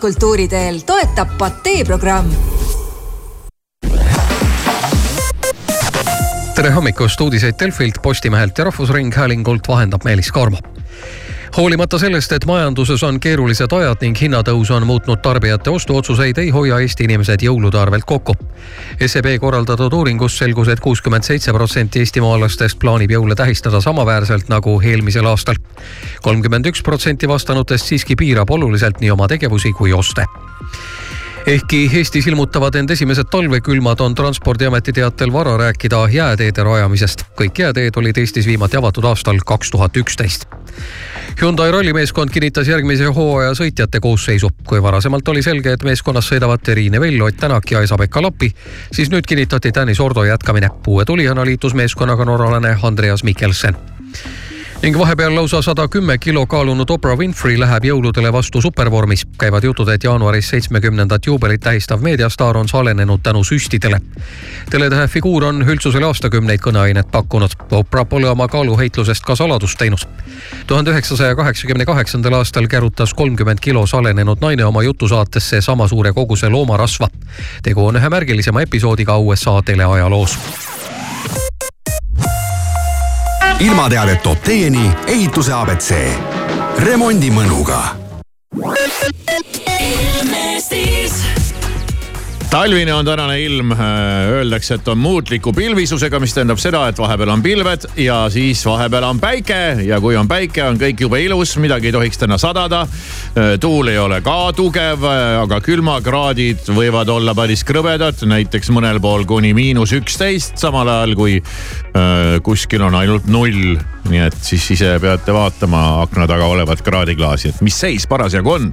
kultuuriteel toetab Patee programm. tere hommikust, uudiseid Delfilt, Postimehelt ja Rahvusringhäälingult vahendab Meelis Karmo hoolimata sellest, et majanduses on keerulised ajad ning hinnatõus on muutnud tarbijate ostuotsuseid, ei hoia Eesti inimesed jõulude arvelt kokku. SEB korraldatud uuringus selgus et, et kuuskümmend seitse protsenti eestimaalastest plaanib jõule tähistada samaväärselt nagu eelmisel aastal. kolmkümmend üks protsenti vastanutest siiski piirab oluliselt nii oma tegevusi kui oste ehkki Eestis ilmutavad end esimesed talvekülmad, on Transpordiameti teatel vara rääkida jääteede rajamisest. kõik jääteed olid Eestis viimati avatud aastal kaks tuhat üksteist. Hyundai rallimeeskond kinnitas järgmise hooaja sõitjate koosseisu. kui varasemalt oli selge, et meeskonnas sõidavad Triin Vell, Ott Tänak ja Esa-Pekka Lappi, siis nüüd kinnitati Tanis Ordo jätkamine. uue tulijana liitus meeskonnaga norralane Andreas Mikkelsen ning vahepeal lausa sada kümme kilo kaalunud Oprah Winfrey läheb jõuludele vastu supervormis. käivad jutud, et jaanuaris seitsmekümnendat juubelit tähistav meediastaar on salenenud tänu süstidele. teletähe figuur on üldsusele aastakümneid kõneainet pakkunud. Oprah pole oma kaaluheitlusest ka saladust teinud. tuhande üheksasaja kaheksakümne kaheksandal aastal kärutas kolmkümmend kilo salenenud naine oma jutusaatesse sama suure koguse loomarasva. tegu on ühe märgilisema episoodiga USA teleajaloos ilmateadet toob teieni ehituse abc. remondimõnuga. Talvine on tänane ilm, öeldakse, et on muutliku pilvisusega, mis tähendab seda, et vahepeal on pilved ja siis vahepeal on päike ja kui on päike, on kõik jube ilus, midagi ei tohiks täna sadada. tuul ei ole ka tugev, aga külmakraadid võivad olla päris krõbedad, näiteks mõnel pool kuni miinus üksteist, samal ajal kui äh, kuskil on ainult null. nii et siis ise peate vaatama akna taga olevat kraadiklaasi, et mis seis parasjagu on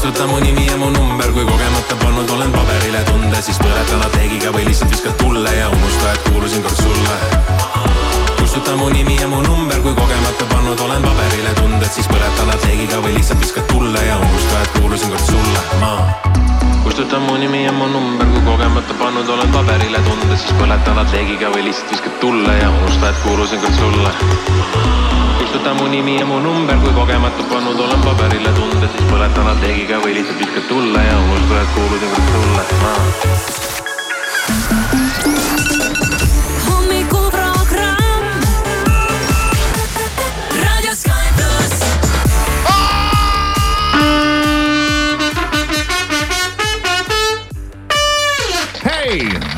kustuta mu nimi ja mu number, kui kogemata pannud olen paberile tunde, siis põleta lateegiga või lihtsalt viskad tulle ja unusta, et kuulusin kord sulle. kustuta mu nimi ja mu number, kui kogemata pannud olen paberile tunded, siis põleta lateegiga või lihtsalt viskad tulle ja unusta, et kuulusin kord sulle, ma kustuta mu nimi ja mu number, kui kogemata pannud olen paberile tunde, siis põleta lateegiga või lihtsalt viskad tulle ja unusta, et kuulusin kord sulle kustuta mu nimi ja mu number, kui kogemata pannud olen paberile tunde, siis põletan lateegiga või lihtsalt viskad tulle ja unusta, et kuulusin kord sulle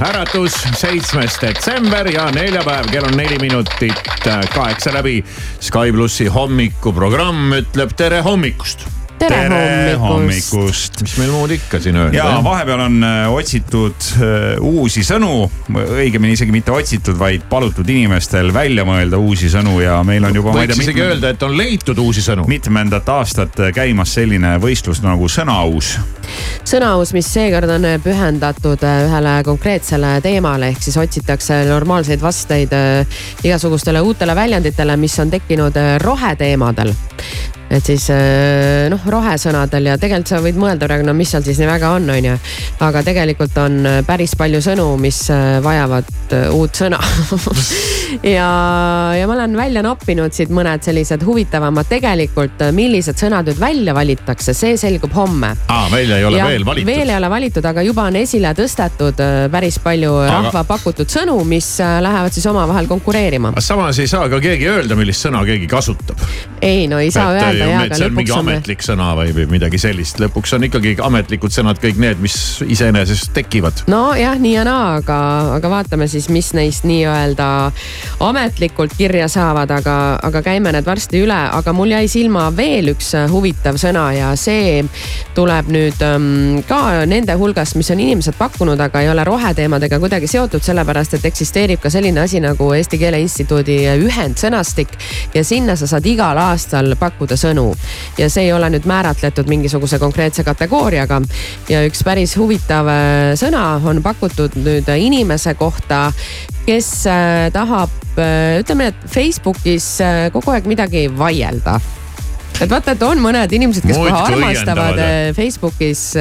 äratus, seitsmes detsember ja neljapäev, kell on neli minutit kaheksa läbi. Sky plussi hommikuprogramm ütleb tere hommikust tere hommikust. mis meil muud ikka siin öelda. ja vahepeal on äh, otsitud äh, uusi sõnu, õigemini isegi mitte otsitud, vaid palutud inimestel välja mõelda uusi sõnu ja meil on juba. võiks isegi mitme... öelda, et on leitud uusi sõnu. mitmendat aastat käimas selline võistlus nagu Sõnaaus. sõnaaus, mis seekord on pühendatud äh, ühele konkreetsele teemale, ehk siis otsitakse normaalseid vasteid igasugustele uutele väljenditele, mis on tekkinud roheteemadel et siis äh, noh, rohesõnadel ja tegelikult sa võid mõelda praegu, no mis seal siis nii väga on, on ju. aga tegelikult on äh, päris palju sõnu, mis äh, vajavad uut sõna ja, ja ma olen välja noppinud siit mõned sellised huvitavamad. tegelikult, millised sõnad nüüd välja valitakse, see selgub homme. aa, välja ei ole ja veel valitud? veel ei ole valitud, aga juba on esile tõstetud päris palju aga... rahva pakutud sõnu, mis lähevad siis omavahel konkureerima. samas ei saa ka keegi öelda, millist sõna keegi kasutab. ei no ei saa et, öelda jaa, aga lõpuks mingi on. ametlik sõna või, või midagi sellist, lõpuks on ikkagi ametlikud sõnad kõik need, mis iseenesest tekivad. nojah, nii ja naa, aga, aga vaatame siis, mis neist nii-öelda ametlikult kirja saavad, aga, aga käime need varsti üle, aga mul jäi silma veel üks huvitav sõna ja see tuleb nüüd ähm, ka nende hulgast, mis on inimesed pakkunud, aga ei ole roheteemadega kuidagi seotud, sellepärast et eksisteerib ka selline asi nagu Eesti Keele Instituudi ühendsõnastik ja sinna sa saad igal aastal pakkuda sõnu sõnu. ja see ei ole nüüd määratletud mingisuguse konkreetse kategooriaga. ja üks päris huvitav äh, sõna on pakutud nüüd inimese kohta, kes äh, tahab, äh, ütleme, et Facebookis kogu aeg midagi vaielda et vaata, et on mõned inimesed, kes kohe armastavad Facebookis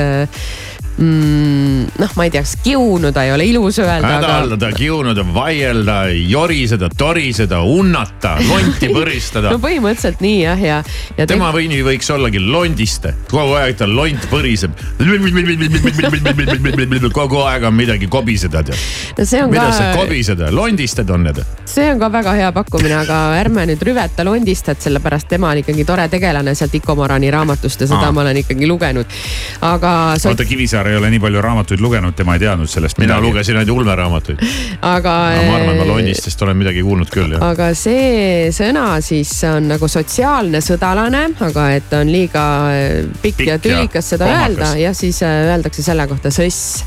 mm, noh, ma ei tea, kas kiunuda ei ole ilus öelda. hädaldada aga..., kiunuda, vaielda, joriseda, toriseda, unnata, lonti põristada no põhimõtteliselt nii jah, ja, ja. tema te... võini võiks ollagi londiste, kogu aeg tal lont põriseb. kogu aeg on midagi kobiseda tead no. mida ka... sa kobised, londisted on need? see on ka väga hea pakkumine, aga ärme nüüd rüveta londistet, sellepärast tema on ikkagi tore tegelane sealt Iko Morani raamatust ja seda Aa. ma olen ikkagi lugenud. aga. oota, Kivisaar ei ole nii palju raamatuid lugenud, tema ei teadnud sellest midagi. mina lugesin ainult ulmeraamatuid. aga no,. ma arvan, ma lonnistest olen midagi kuulnud küll, jah. aga see sõna siis on nagu sotsiaalne sõdalane, aga et on liiga pikk, pikk ja tülikas seda kohmakas. öelda ja siis äh, öeldakse selle kohta sõss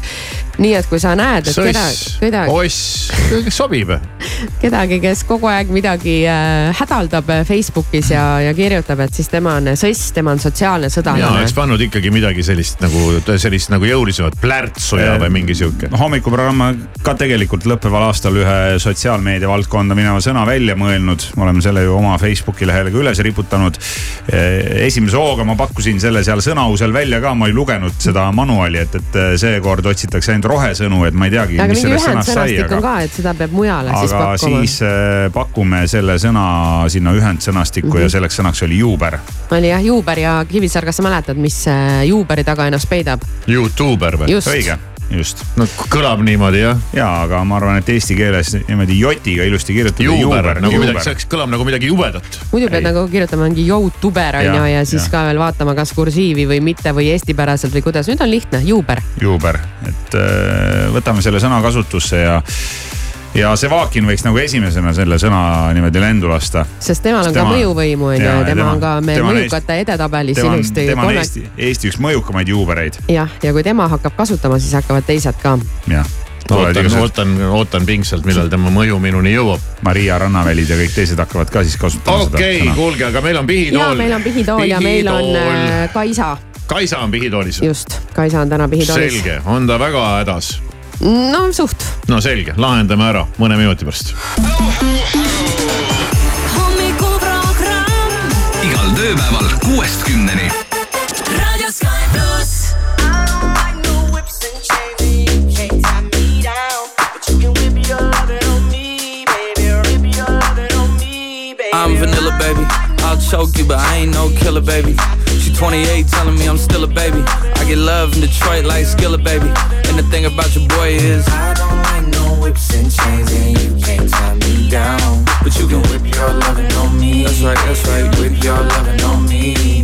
nii et kui sa näed, et keda, kedagi. oss, sobib. kedagi, kes kogu aeg midagi äh, hädaldab äh, Facebookis ja, ja kirjutab, et siis tema on sõss, tema on sotsiaalne sõdalane. ja oleks pannud ikkagi midagi sellist nagu, sellist nagu jõulisemat plärtsu ja, või mingi sihuke. hommikuprogramm ka tegelikult lõppeval aastal ühe sotsiaalmeedia valdkonda mineva sõna välja mõelnud. oleme selle ju oma Facebooki lehele ka üles riputanud. esimese hooga ma pakkusin selle seal sõnausel välja ka, ma ei lugenud seda manuaali, et, et seekord otsitakse ainult ainult rohesõnu, et ma ei teagi, sellest sõnast sai. aga ka, et seda peab mujale aga siis pakkuma. siis äh, pakume selle sõna sinna ühendsõnastikku mm -hmm. ja mhm. selleks sõnaks oli juuber. oli jah, juuber ja Kivisaar, kas sa mäletad, mis äh, juuberi taga ennast peidab? Youtuber või? õige just. no kõlab niimoodi jah. ja, aga ma arvan, et eesti keeles niimoodi jotiga ilusti kirjutada. juuber, nagu juuber. midagi, see kõlab nagu midagi jubedat. muidu pead nagu kirjutama mingi youtuber on ju ja siis ja. ka veel vaatama, kas kursiivi või mitte või eestipäraselt või kuidas, nüüd on lihtne, juuber. juuber, et äh, võtame selle sõna kasutusse ja ja Sevakin võiks nagu esimesena selle sõna niimoodi lendu lasta. sest temal on tema, ka mõjuvõimu on ju ja tema on ka meil mõjukate edetabelis ilusti. tema on Eesti, Eesti üks mõjukamaid juubereid. jah, ja kui tema hakkab kasutama, siis hakkavad teised ka. jah ootan, ootan, ootan pingsalt, millal tema mõju minuni jõuab. Maria Rannavälid ja kõik teised hakkavad ka siis kasutama okay, seda. okei kuulge, aga meil on pihitool. ja meil on pihitool, pihitool. ja meil on äh, Kaisa. Kaisa on pihitoolis. just, Kaisa on täna pihitoolis. selge, on ta väga hädas no suht. no selge, lahendame ära mõne minuti pärast. igal tööpäeval kuuest kümneni. raadio Sky pluss. I'm vanilla, baby. I'll choke you, but I ain't no killer, baby. She 28, telling me I'm still a baby. I get love in Detroit like Skilla, baby. And the thing about your boy is I don't like no whips and chains, and you can't tie me down. But you can whip your lovin' on me. That's right, that's right. Whip your lovin' on me.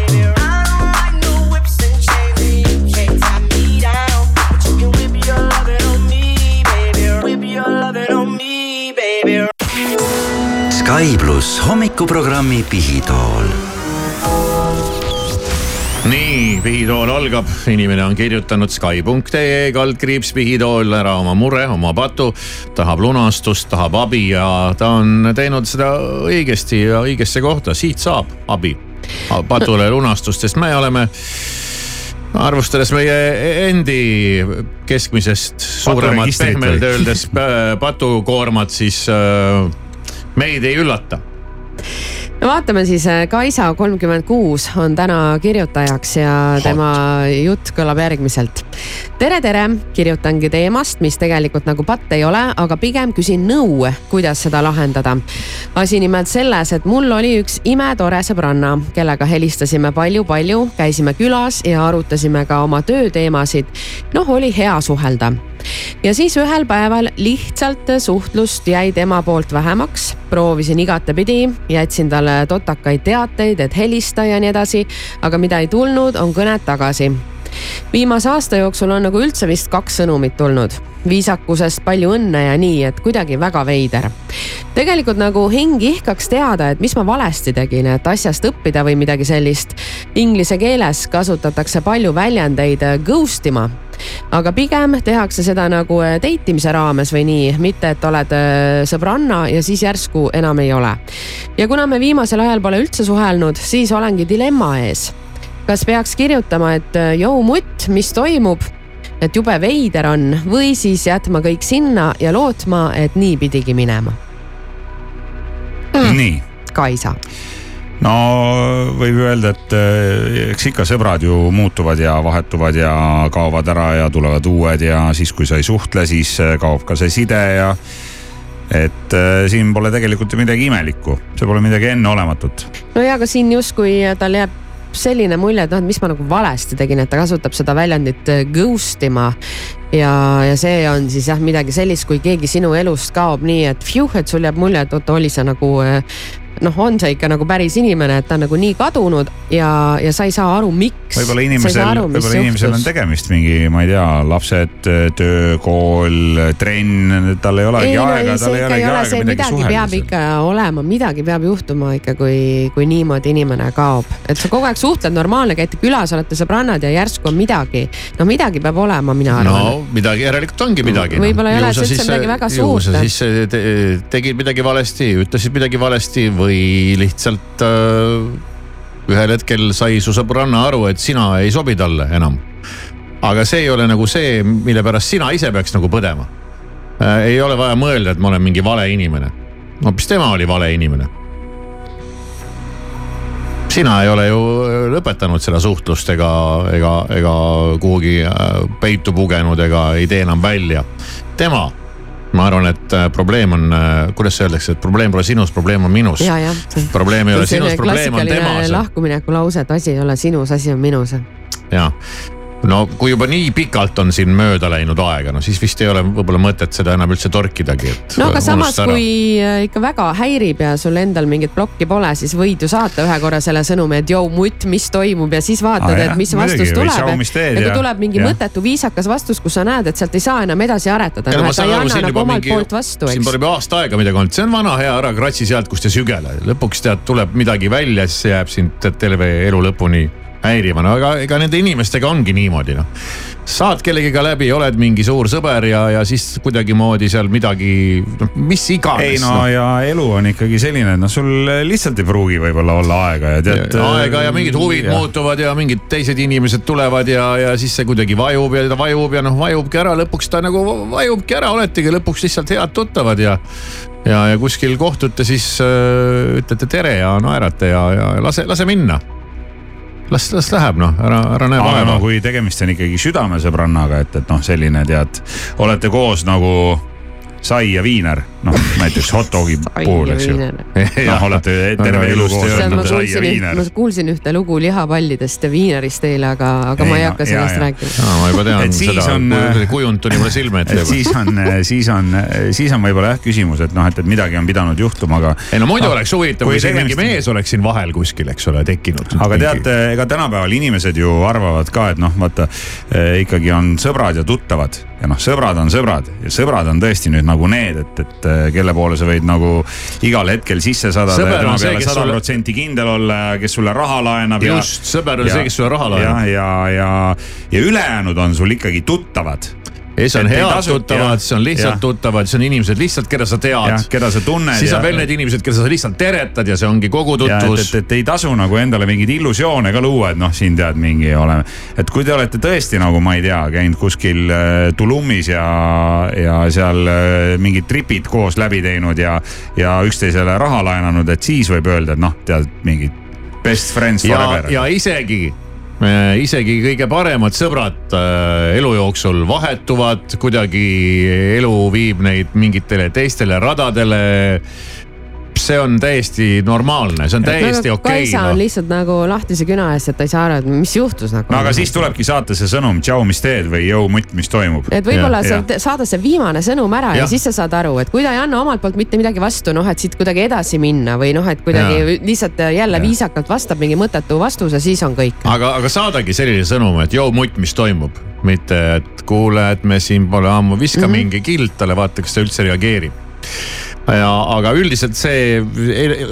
Sky pluss hommikuprogrammi Pihitool. Nii, Pihitool algab, inimene on kirjutanud Sky.ee kaldkriips Pihitool ära oma mure, oma patu. tahab lunastust, tahab abi ja ta on teinud seda õigesti ja õigesse kohta, siit saab abi. patule lunastust, sest me oleme. Arvestades meie endi keskmisest suuremat pehmelt öeldes pä- patukoormat, siis äh, meid ei üllata no vaatame siis, Kaisa kolmkümmend kuus on täna kirjutajaks ja tema jutt kõlab järgmiselt. tere, tere, kirjutangi teemast, mis tegelikult nagu patt ei ole, aga pigem küsin nõu, kuidas seda lahendada. asi nimelt selles, et mul oli üks imetore sõbranna, kellega helistasime palju-palju, käisime külas ja arutasime ka oma tööteemasid. noh, oli hea suhelda ja siis ühel päeval lihtsalt suhtlust jäi tema poolt vähemaks, proovisin igatepidi, jätsin talle totakaid teateid, et helista ja nii edasi, aga mida ei tulnud, on kõned tagasi viimase aasta jooksul on nagu üldse vist kaks sõnumit tulnud. viisakusest palju õnne ja nii, et kuidagi väga veider. tegelikult nagu hing ihkaks teada, et mis ma valesti tegin, et asjast õppida või midagi sellist. Inglise keeles kasutatakse palju väljendeid äh, ghost ima aga pigem tehakse seda nagu äh, date imise raames või nii, mitte et oled äh, sõbranna ja siis järsku enam ei ole. ja kuna me viimasel ajal pole üldse suhelnud, siis olengi dilemma ees. Kas peaks kirjutama, et äh, jõu mutt, mis toimub, et jube veider on. Või siis jätma kõik sinna ja lootma, et nii pidigi minema. nii. Kaisa, no võib öelda, et eh, eks ikka sõbrad ju muutuvad ja vahetuvad ja kaovad ära ja tulevad uued ja siis, kui sa ei suhtle, siis eh, kaob ka see side ja et eh, siin pole tegelikult ju midagi imelikku, see pole midagi enneolematut. no ja aga siin justkui tal jääb selline mulje, et noh, et mis ma nagu valesti tegin, et ta kasutab seda väljendit ghost ima. ja, ja see on siis jah midagi sellist, kui keegi sinu elust kaob nii, et fjuh, et sul jääb mulje, et oota, oli see nagu noh, on see ikka nagu päris inimene, et ta on nagu nii kadunud ja, ja sa ei saa aru, miks. võib-olla inimesel, võib-olla inimesel on tegemist mingi, ma ei tea, lapsed, töö, kool, trenn, tal ei olegi ei no aega, ei, tal ei olegi ole aega midagi midagi peab suhelda. ikka olema, midagi peab juhtuma ikka, kui, kui niimoodi inimene kaob. et sa kogu aeg suhtled normaalne, käite külas, olete sõbrannad ja järsku on midagi. no midagi peab olema, mina arvan no midagi järelikult ongi midagi. Võib-olla ei ole see üldse midagi väga suurt. ju sa siis te, tegid midagi valesti, ütlesid midagi valesti või lihtsalt äh, ühel hetkel sai su sõbranna aru, et sina ei sobi talle enam. aga see ei ole nagu see, mille pärast sina ise peaks nagu põdema äh,. ei ole vaja mõelda, et ma olen mingi vale inimene. hoopis tema oli vale inimene. sina ei ole ju lõpetanud seda suhtlust ega, ega, ega kuhugi äh, peitu pugenud ega ei tee enam välja. tema ma arvan, et äh, probleem on, kuidas öeldakse, et probleem pole sinus, probleem on minus. probleem ei ole sinus, probleem on temas. lahkumineku lause, et asi ei ole sinus, asi on minus. jah no kui juba nii pikalt on siin mööda läinud aega, no siis vist ei ole võib-olla mõtet seda enam üldse torkidagi, et. no aga samas, kui äh, ikka väga häirib ja sul endal mingit plokki pole, siis võid ju saata ühe korra selle sõnumi, et jõu mutt, mis toimub ja siis vaatad ah,, et mis vastus tuleb. ja kui tuleb mingi ja. mõttetu viisakas vastus, kus sa näed, et sealt ei saa enam edasi aretada, anna nagu mingi, vastu, siin pole juba aasta aega midagi olnud, see on vana hea, ära kratsi sealt, kust ei sügele, lõpuks tead, tuleb midagi välja, siis see jääb sind terve elu lõpuni häiriva, no aga ega nende inimestega ongi niimoodi noh. saad kellegiga läbi, oled mingi suur sõber ja, ja siis kuidagimoodi seal midagi, noh mis iganes. ei no, no ja elu on ikkagi selline, et noh, sul lihtsalt ei pruugi võib-olla olla aega ja tead. aega ja mingid huvid ja. muutuvad ja mingid teised inimesed tulevad ja, ja siis see kuidagi vajub ja ta vajub ja noh, vajubki ära, lõpuks ta nagu vajubki ära, oletegi lõpuks lihtsalt head tuttavad ja ja, ja kuskil kohtute, siis äh, ütlete tere ja naerate ja, ja lase, lase minna las, las läheb noh, ära, ära näe vaeva kui tegemist on ikkagi südamesõbrannaga, et, et noh, selline tead, olete koos nagu sai ja viiner noh, näiteks hot dogi puhul, eks ju. noh, olete terve elu olnud sai ja viiner. ma kuulsin ühte lugu lihapallidest ja viinerist eile, aga, aga ei, ma ei hakka ja, sellest ja, rääkima. ma juba tean seda on, kujund tuli mulle silme ette. siis on, siis on, siis on võib-olla jah küsimus, et noh, et, et midagi on pidanud juhtuma, aga. ei no muidu no, oleks huvitav, kui siin mingi mees oleks siin vahel kuskil, eks ole, tekkinud. aga teate, ega tänapäeval inimesed ju arvavad ka, et noh, vaata ikkagi on sõbrad ja tuttavad ja noh, sõbrad on sõbrad ja sõbrad on tõesti nüüd nagu need, et, et äh, kelle poole sa võid nagu igal hetkel sisse sadada ja tema peale sada protsenti kindel olla ja kes sulle raha laenab. just, sõber on see, kes sulle raha laenab. ja, ja, ja, ja ülejäänud on sul ikkagi tuttavad ja siis on head tuttavad, siis on lihtsalt ja. tuttavad, siis on inimesed lihtsalt, keda sa tead. keda sa tunned. siis on veel need inimesed, keda sa lihtsalt teretad ja see ongi kogu tutvus. Et, et, et ei tasu nagu endale mingeid illusioone ka luua, et noh, siin tead mingi oleme. et kui te olete tõesti nagu ma ei tea, käinud kuskil äh, Tulumis ja, ja seal äh, mingid tripid koos läbi teinud ja, ja üksteisele raha laenanud, et siis võib öelda, et noh, tead mingid best friends forever. ja isegi isegi kõige paremad sõbrad äh, elu jooksul vahetuvad, kuidagi elu viib neid mingitele teistele radadele see on täiesti normaalne, see on täiesti okei okay,. Kaisa on no. lihtsalt nagu lahtise küna ees, et ta ei saa aru, et mis juhtus nagu. no aga siis tulebki saata see sõnum, tšau, mis teed või jõu mutt, mis toimub. et võib-olla sa saada see viimane sõnum ära ja. ja siis sa saad aru, et kui ta ei anna omalt poolt mitte midagi vastu, noh, et siit kuidagi edasi minna või noh, et kuidagi ja. lihtsalt jälle ja. viisakalt vastab mingi mõttetu vastuse, siis on kõik. aga, aga saadagi selline sõnum, et jõu mutt, mis toimub, mitte et kuule, et me siin pole ammu, viska mm -hmm. mingi kild talle, vaata, kas ta üldse reageerib ja, aga üldiselt see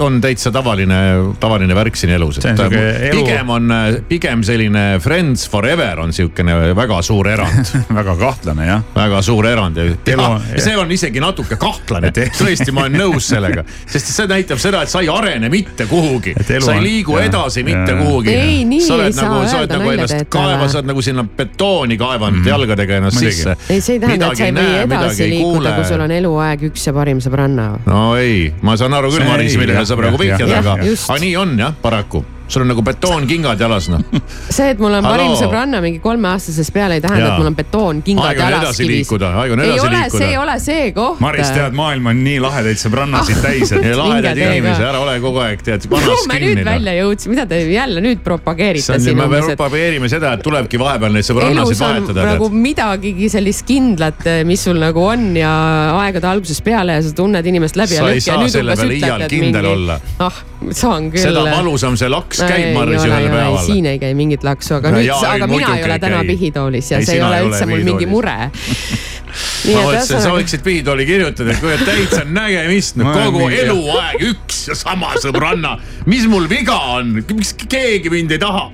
on täitsa tavaline, tavaline värk siin elus, et elu... pigem on, pigem selline friends forever on sihukene väga suur erand väga kahtlane jah. väga suur erand ja, ja, ja see on isegi natuke kahtlane, tõesti, ma olen nõus sellega, sest see näitab seda, et sa ei arene mitte kuhugi, sa ei liigu ja, edasi ja. mitte kuhugi. ei, nii sa ei saa nagu, öelda nagu ennast kaeva, sa oled nagu sinna betooni kaevanud mm. jalgadega ennast Mõlegi. sisse. ei, see ei tähenda, et sa ei või edasi liikuda, kui sul on eluaeg üks ja parim sõbranna no ei, ma saan aru küll, Maris, millele sa praegu vihjad, aga, aga nii on jah, paraku sul on nagu betoonkingad jalas noh. see, et mul on parim sõbranna mingi kolmeaastasest peale ei tähenda, et mul on betoonkingad jalas kivis. aeg on edasi ei liikuda. see ei ole see koht. Maris, tead, maailm on nii lahedaid sõbrannasid täis, et. lahedaid inimesi, ära ole kogu aeg tead kinni. me nüüd noh. välja jõudsime, mida te jälle nüüd propageerite siin umbes. me propageerime seda, et tulebki vahepeal neid sõbrannasid vahetada. nagu midagigi sellist kindlat, mis sul nagu on ja aegade algusest peale ja sa tunned inimest läbi ja lõhki ja nüüd umbes ütled, et mingi. ah, saan küll. seda valusam see laks käib, Maris, ühel päeval. siin ei käi mingit laksu, aga nüüd, aga mina ei ole täna pihitoolis ja ei, see ei ole üldse mul mingi mure ma mõtlesin, sa võiksid pihitooli kirjutada, et kuule täitsa nägemist, no kogu eluaeg üks ja sama sõbranna. mis mul viga on, miks keegi mind ei taha?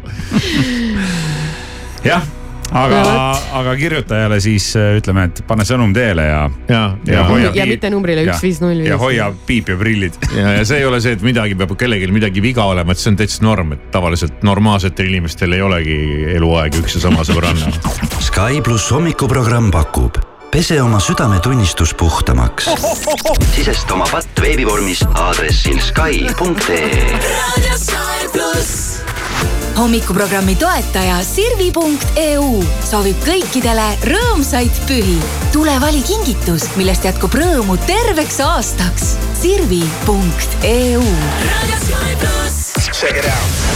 jah aga, aga kirjutajale siis äh, ütleme, et pane sõnum teele ja. ja, ja, ja, hoia, ja mitte numbrile üks, viis, null, viis. ja hoia piip ja prillid. ja, ja see ei ole see, et midagi peab kellelgi midagi viga olema, et see on täitsa norm, et tavaliselt normaalsetel inimestel ei olegi eluaeg üks ja sama sõbranna. Sky pluss hommikuprogramm pakub pese oma südametunnistus puhtamaks. sisesta oma patt veebivormis aadressil Sky.ee hommikuprogrammi toetaja Sirvi.eu soovib kõikidele rõõmsaid pühi. tule vali kingitus, millest jätkub rõõmu terveks aastaks. Sirvi.eu. Check it out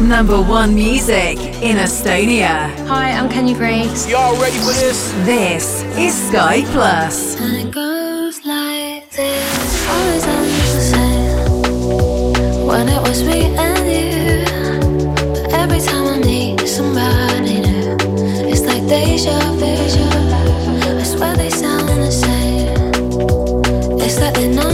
number one music in Estonia. Hi, I'm Kenny Briggs. Y'all ready for this? This is Sky Plus. And it goes like this. Always I used to say when it was me and you. Every time I need somebody new, it's like deja vu. I swear they sound the same. It's like they're.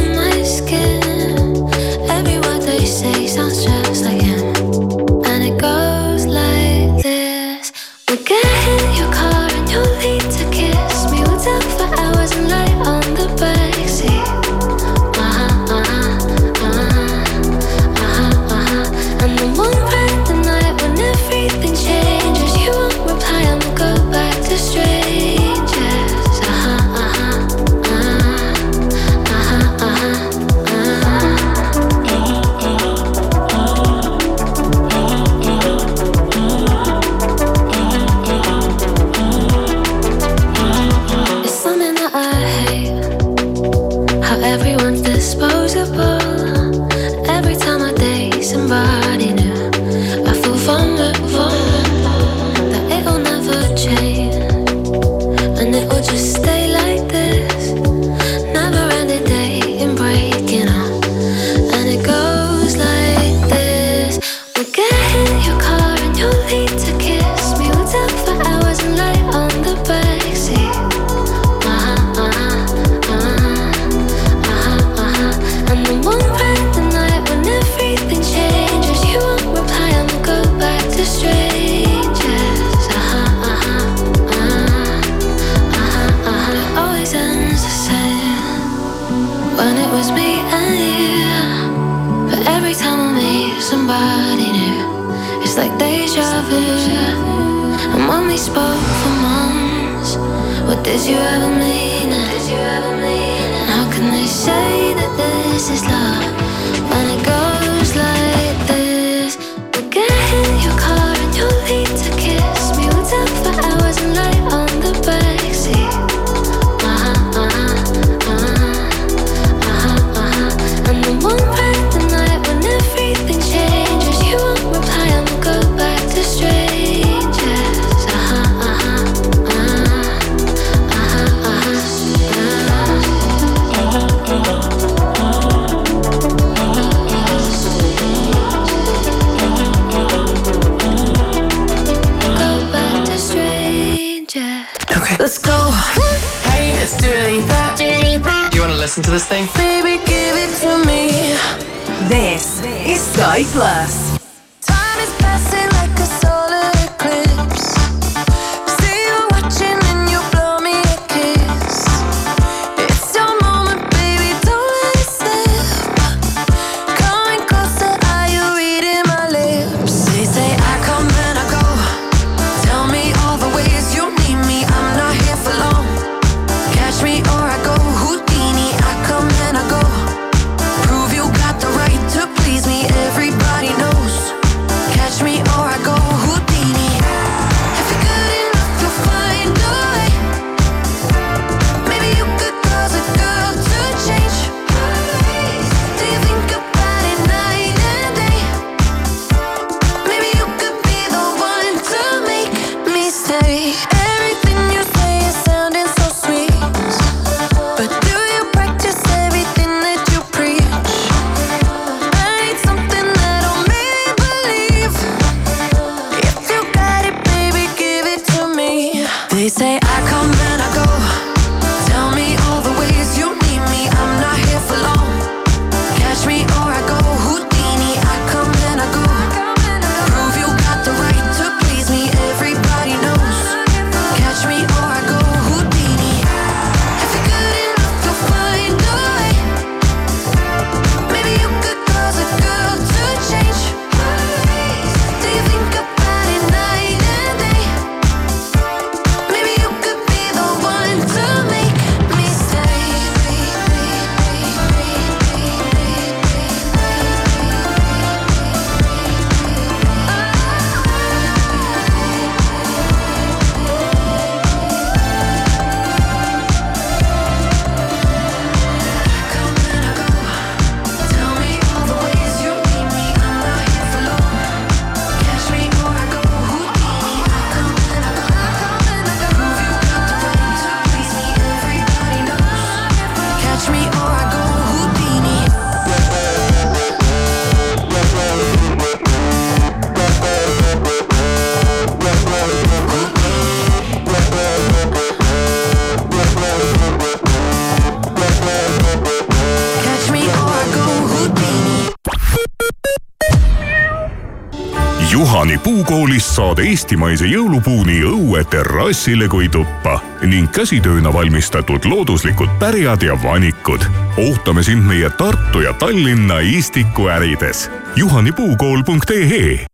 Puukoolist saad eestimaise jõulupuu nii õue terrassile kui tuppa ning käsitööna valmistatud looduslikud pärjad ja vanikud. ootame sind meie Tartu ja Tallinna Istiku ärides. juhanipuukool.ee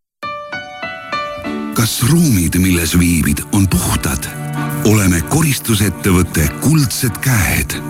kas ruumid, milles viibid, on puhtad? oleme koristusettevõte Kuldsed Käed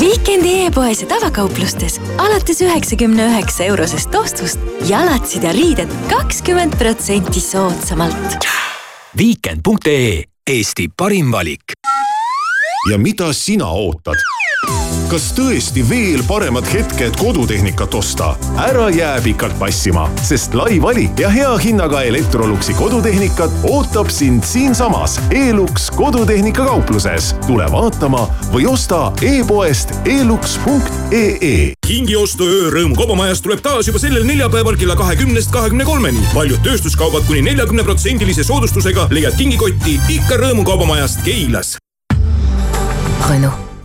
Viikendi e-poes ja tavakauplustes alates üheksakümne üheksa eurosest ostust jalatsid ja riided kakskümmend protsenti soodsamalt. Viikend.ee Eesti parim valik. ja mida sina ootad? Kas tõesti veel paremad hetked kodutehnikat osta? ära jää pikalt passima, sest lai valik ja hea hinnaga Electroluxi kodutehnikat ootab sind siinsamas Elux kodutehnika kaupluses. tule vaatama või osta e-poest elux.ee. kingiostuöö Rõõmu kaubamajas tuleb taas juba sellel neljapäeval kella kahekümnest kahekümne kolmeni. paljud tööstuskaubad kuni neljakümne protsendilise soodustusega leiad kingikotti ikka Rõõmu kaubamajast Keilas. Renault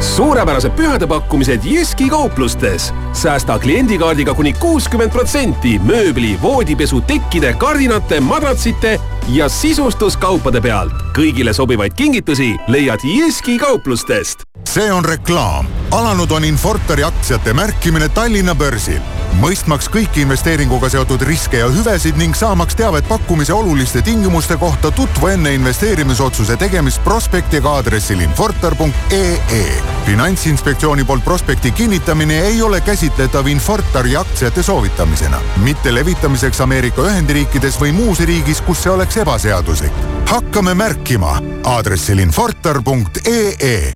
suurepärased pühade pakkumised Jyski kauplustes. säästa kliendikaardiga kuni kuuskümmend protsenti mööbli, voodipesu, tekkide, kardinate, madratsite ja sisustuskaupade pealt. kõigile sobivaid kingitusi leiad Jyski kauplustest. see on reklaam. alanud on Infortari aktsiate märkimine Tallinna börsil. Mõistmaks kõiki investeeringuga seotud riske ja hüvesid ning saamaks teavet pakkumise oluliste tingimuste kohta, tutvu enne investeerimisotsuse tegemist prospektiga aadressil infortar.ee. finantsinspektsiooni poolt prospekti kinnitamine ei ole käsitletav Infortari aktsiate soovitamisena, mitte levitamiseks Ameerika Ühendriikides või muus riigis, kus see oleks ebaseaduslik. hakkame märkima aadressil infortar.ee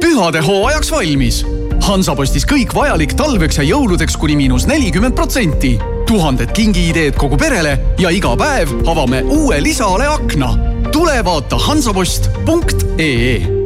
pühade hooajaks valmis. Hansapostis kõik vajalik talveks ja jõuludeks kuni miinus nelikümmend protsenti. tuhanded kingiideed kogu perele ja iga päev avame uue lisale akna. tule vaata hansapost.ee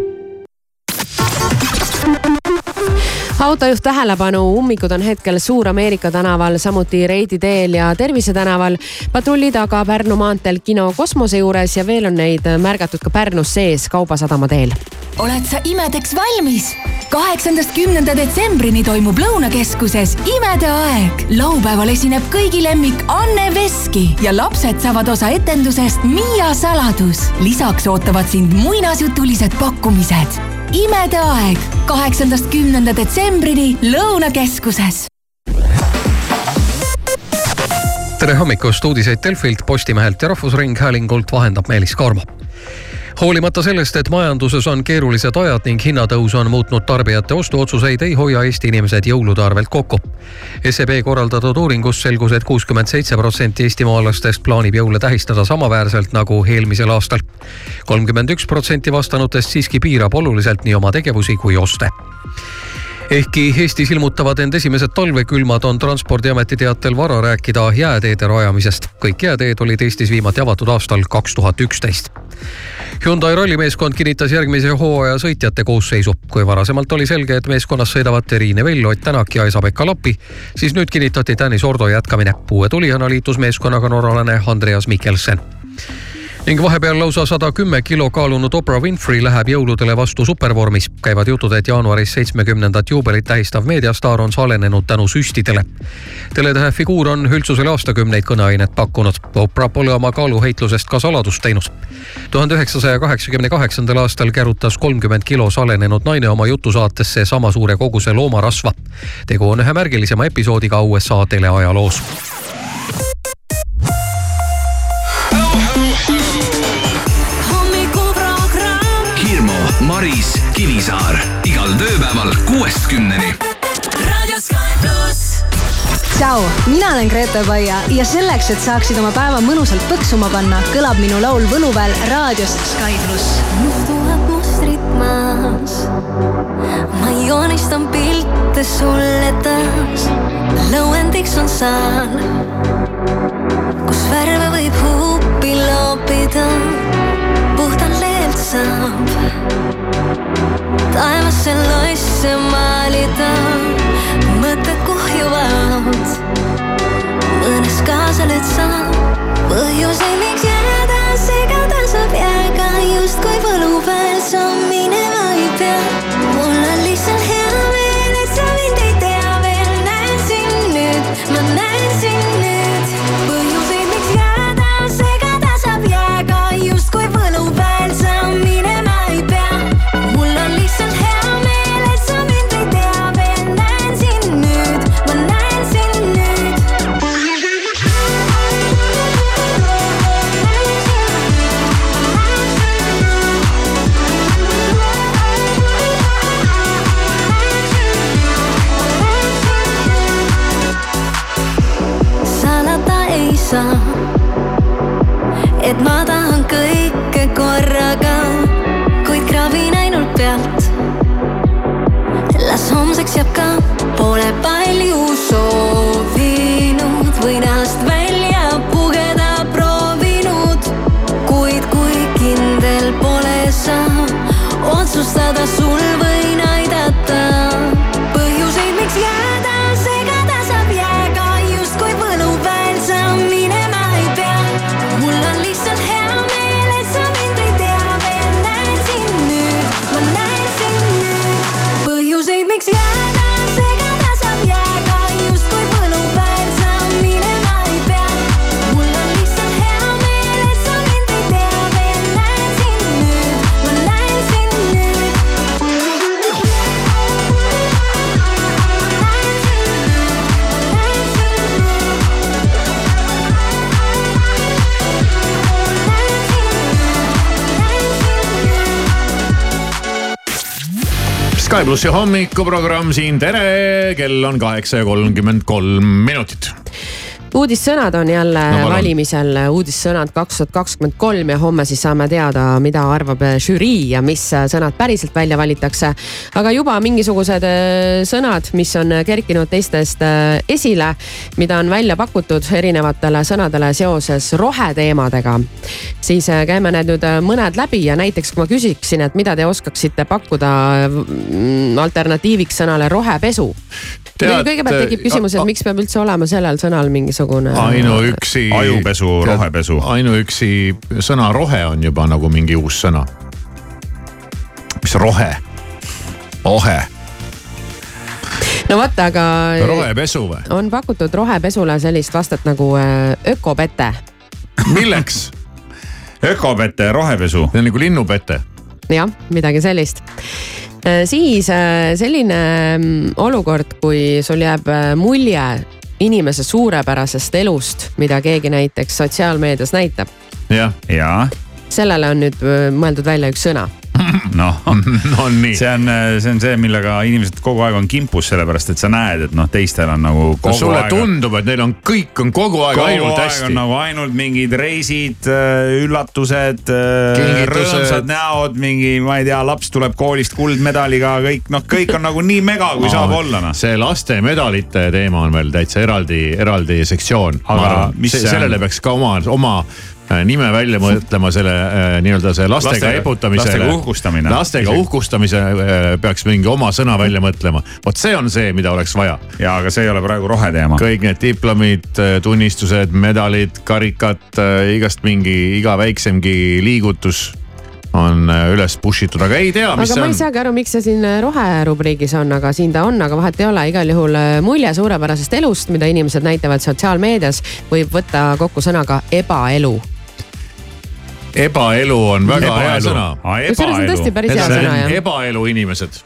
autojuht tähelepanu, ummikud on hetkel Suur-Ameerika tänaval, samuti Reidi teel ja Tervise tänaval. patrulli taga Pärnu maanteel kino Kosmose juures ja veel on neid märgatud ka Pärnus sees Kaubasadama teel. oled sa imedeks valmis? kaheksandast kümnenda detsembrini toimub Lõunakeskuses imede aeg. laupäeval esineb kõigi lemmik Anne Veski ja lapsed saavad osa etendusest Miia saladus. lisaks ootavad sind muinasjutulised pakkumised imede aeg kaheksandast kümnenda detsembrini Lõunakeskuses. tere hommikust, uudiseid Delfilt, Postimehelt ja Rahvusringhäälingult vahendab Meelis Karmo hoolimata sellest, et majanduses on keerulised ajad ning hinnatõus on muutnud tarbijate ostuotsuseid, ei hoia Eesti inimesed jõulude arvelt kokku. SEB korraldatud uuringust selgus et, et kuuskümmend seitse protsenti eestimaalastest plaanib jõule tähistada samaväärselt nagu eelmisel aastal. kolmkümmend üks protsenti vastanutest siiski piirab oluliselt nii oma tegevusi kui oste ehkki Eestis ilmutavad end esimesed talvekülmad, on Transpordiameti teatel vara rääkida jääteede rajamisest. kõik jääteed olid Eestis viimati avatud aastal kaks tuhat üksteist. Hyundai rallimeeskond kinnitas järgmise hooaja sõitjate koosseisu. kui varasemalt oli selge, et meeskonnas sõidavad Terine Vell, Ott Tänak ja Esa-Pekka Lappi, siis nüüd kinnitati Tanis Ordo jätkamine. uue tulijana liitus meeskonnaga norralane Andreas Mikkelsen ning vahepeal lausa sada kümme kilo kaalunud Oprah Winfrey läheb jõuludele vastu supervormis. käivad jutud, et jaanuaris seitsmekümnendat juubelit tähistav meediastaar on salenenud tänu süstidele. teletähe figuur on üldsusele aastakümneid kõneainet pakkunud. Oprah pole oma kaaluheitlusest ka saladust teinud. tuhande üheksasaja kaheksakümne kaheksandal aastal kärutas kolmkümmend kilo salenenud naine oma jutusaatesse sama suure koguse loomarasva. tegu on ühe märgilisema episoodiga USA teleajaloos Maris, Kivisaar igal tööpäeval kuuest kümneni. tšau, mina olen Grete Paia ja selleks, et saaksid oma päeva mõnusalt põksuma panna, kõlab minu laul Võluväel raadios Sky pluss. tuhat mustrit maas. ma joonistan pilte sulle taas. lõuendiks on saal, kus värve võib huupi loopida. puhtalt leelt saab taevasse loisse maalida. mõtted kuhjuvad, mõnes kaasa sa põhjuseid, miks jääda Sky plussi hommikuprogramm siin, tere, kell on kaheksa ja kolmkümmend kolm minutit. Uudissõnad on jälle No palun. valimisel, uudissõnad kaks tuhat kakskümmend kolm ja homme siis saame teada, mida arvab žürii ja mis sõnad päriselt välja valitakse. aga juba mingisugused äh, sõnad, mis on kerkinud teistest äh, esile, mida on välja pakutud erinevatele sõnadele seoses roheteemadega. siis äh, käime need nüüd äh, mõned läbi ja näiteks kui ma küsiksin, et mida te oskaksite pakkuda mm, alternatiiviks sõnale rohepesu. Tead, kõigepealt tekib küsimus, et miks peab üldse olema sellel sõnal mingisugune. ainuüksi. Ajupesu, rohepesu. ainuüksi sõna rohe on juba nagu mingi uus sõna. mis rohe? ohe, no vot, aga rohepesu või? on pakutud rohepesule sellist vastet nagu äh, ökopete. milleks? ökopete, rohepesu. see on nagu linnupete. jah, midagi sellist. Siis äh, selline mm, olukord, kui sul jääb äh, mulje inimese suurepärasest elust, mida keegi näiteks sotsiaalmeedias näitab. jah. ja. sellele on nüüd äh, mõeldud välja üks sõna. noh no, nii. see on, see on see, millega inimesed kogu aeg on kimpus, sellepärast et sa näed, et noh, teistel on nagu no kogu sulle aeg. tundub, et neil on kõik on kogu aeg kogu ainult aeg hästi on. nagu ainult mingid reisid, üllatused, Kingitused. rõõmsad näod, mingi, ma ei tea, laps tuleb koolist kuldmedaliga, kõik noh, kõik on nagu nii mega, kui saab olla noh. see laste medalite teema on veel täitsa eraldi, eraldi sektsioon. Aga see on? sellele peaks ka oma, oma nime välja mõtlema selle äh, nii-öelda see lastega Lastega- eputamisele. lastega uhkustamine. lastega uhkustamise äh, peaks mingi oma sõna välja mõtlema. vot see on see, mida oleks vaja. ja, aga see ei ole praegu roheteema. kõik need diplomid, tunnistused, medalid, karikad, igast mingi iga väiksemgi liigutus on äh, üles push itud, aga ei tea, mis aga see ma ei on. saagi aru, miks see siin roherubriigis on, aga siin ta on, aga vahet ei ole, igal juhul äh, mulje suurepärasest elust, mida inimesed näitavad sotsiaalmeedias, võib võtta kokku sõnaga ebaelu. Ebaelu on väga Ebaelu. hea sõna. Kusjuures on tõesti päris hea sõna, jah. ebaelu inimesed.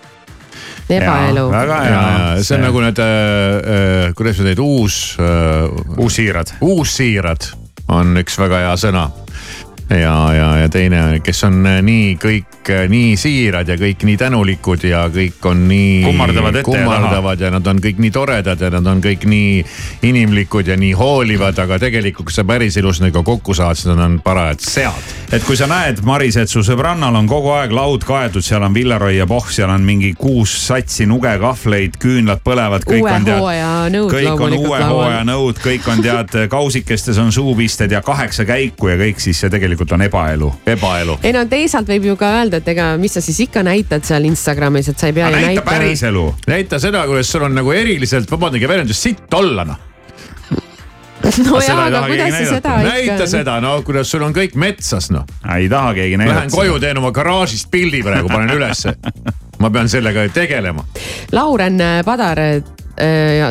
ebaelu. väga ja, hea. see on nagu need äh,, kuidas sa teed, uus äh,. uussiirad. uussiirad on üks väga hea sõna ja, ja, ja teine, kes on äh, nii kõik äh, nii siirad ja kõik nii tänulikud ja kõik on nii. Kummardavad ette ja taha. kummardavad ja nad on kõik nii toredad ja nad on kõik nii inimlikud ja nii hoolivad, aga tegelikult, kui sa päriselus nendega kokku saad, siis nad on parajad sead. et kui sa näed, Maris, et su sõbrannal on kogu aeg laud kaetud, seal on Villaroi ja Pohh, seal on mingi kuus satsi nuge kahvleid, küünlad põlevad, kõik uue on tead. hooaja nõud kõik on uue hooaja nõud, kõik on tead kausikestes on suupisted ja kaheksa käiku ja kõik, siis see tegelikult on ebaelu. ebaelu. ei no teisalt võib ju ka öelda, et ega mis sa siis ikka näitad seal Instagramis, et sa ei pea ju näitama. päriselu. näita seda, kuidas sul on nagu eriliselt, vabandage väljendust, sitt olla noh. nojah, aga kuidas sa seda ikka. näita seda, no kuidas sul on kõik metsas noh. ei taha keegi näidata. Lähen koju, teen oma garaažist pildi praegu, panen ülesse. ma pean sellega tegelema. Lauren Padar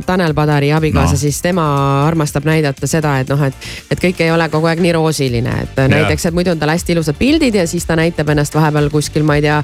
Tanel Padari abikaasa No. no. siis tema armastab näidata seda, et noh, et, et kõik ei ole kogu aeg nii roosiline, et Jah. näiteks, et muidu on tal hästi ilusad pildid ja siis ta näitab ennast vahepeal kuskil, ma ei tea,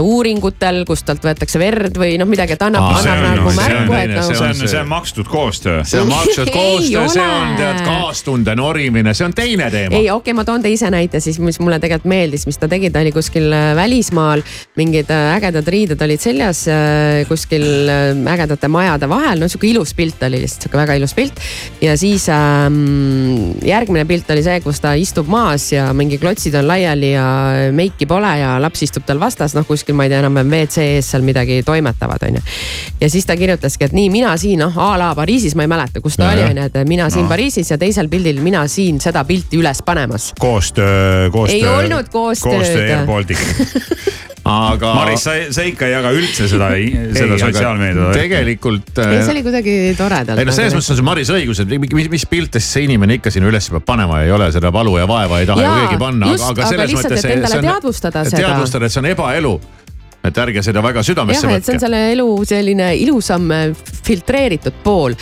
uuringutel, kust talt võetakse verd või noh, midagi, et annab, annab on- nagu on märku, et nagu. see on, see on makstud koostöö. see on makstud koostöö, see on tead kaastunde norimine, see on teine teema. ei, okei okay,, ma toon teise näite siis, mis mulle tegelikult meeldis, mis ta tegi, ta oli kuskil äh, välismaal, mingid äh, ägedad riided olid seljas äh, kuskil äh, ägedate majade vahel, no sihuke ilus pilt oli lihtsalt, sihuke väga ilus pilt. ja siis ähm, järgmine pilt oli see, kus ta istub maas ja mingi klotsid on laiali ja meiki pole ja laps istub tal vastas, noh kuskil ma ei tea enam-vähem WC ees seal midagi toimetavad, onju. ja siis ta kirjutaski, et nii mina siin, noh a la Pariisis, ma ei mäleta, kus ta Ja, oli, onju, et mina siin No. Pariisis ja teisel pildil mina siin seda pilti üles panemas koostöö, koostöö. Ei olnud koostööd. koostöö Air Baltic aga. Maris, sa, sa ikka ei jaga üldse seda, seda sotsiaalmeediat. tegelikult. ei, see oli kuidagi toredalt. ei no selles mõttes on see Maris õigus, et mis, mis, mis pilte siis see inimene ikka sinna üles peab panema, ei ole seda valu ja vaeva ei taha ju keegi panna, just, aga, aga aga selles lihtsalt, mõttes et endale teadvustada seda. teadvustada, et see on ebaelu. Et ärge seda väga südamesse et see on võtke. selle elu selline ilusam äh, filtreeritud pool.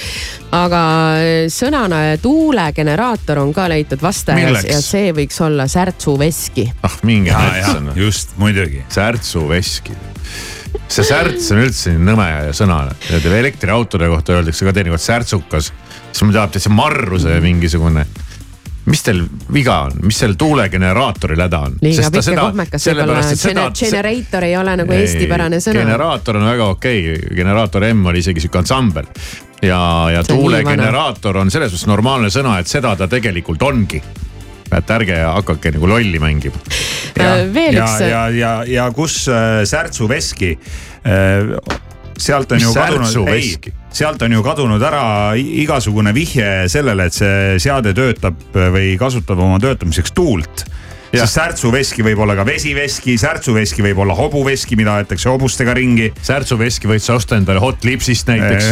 aga äh, sõnana tuulegeneraator on ka leitud vastajas ja see võiks olla särtsuveski. ah minge metsa just muidugi. särtsuveski. see särts on üldse nii nõme sõna, elektriautode kohta öeldakse ka teinekord särtsukas, siis mul tuleb täitsa marruse mingisugune mis teil viga on, mis seal tuulegeneraatoril häda on? liiga pikk ja kohmekas võib-olla, generator ei ole nagu eestipärane sõna. generaator on väga okei okay., generaator M oli isegi sihuke ansambel. ja, ja tuulegeneraator on selles mõttes normaalne sõna, et seda ta tegelikult ongi. et ärge hakake nagu lolli mängima. veel ja üks, ja, ja, ja kus äh, Särtsu veski äh, sealt on Mis ju kadunud, ei veski?, sealt on ju kadunud ära igasugune vihje sellele, et see seade töötab või kasutab oma töötamiseks tuult. sest särtsuveski võib olla ka vesiveski, särtsuveski võib olla hobuveski, mida aetakse hobustega ringi. särtsuveski võid sa osta endale Hot Lipsist näiteks.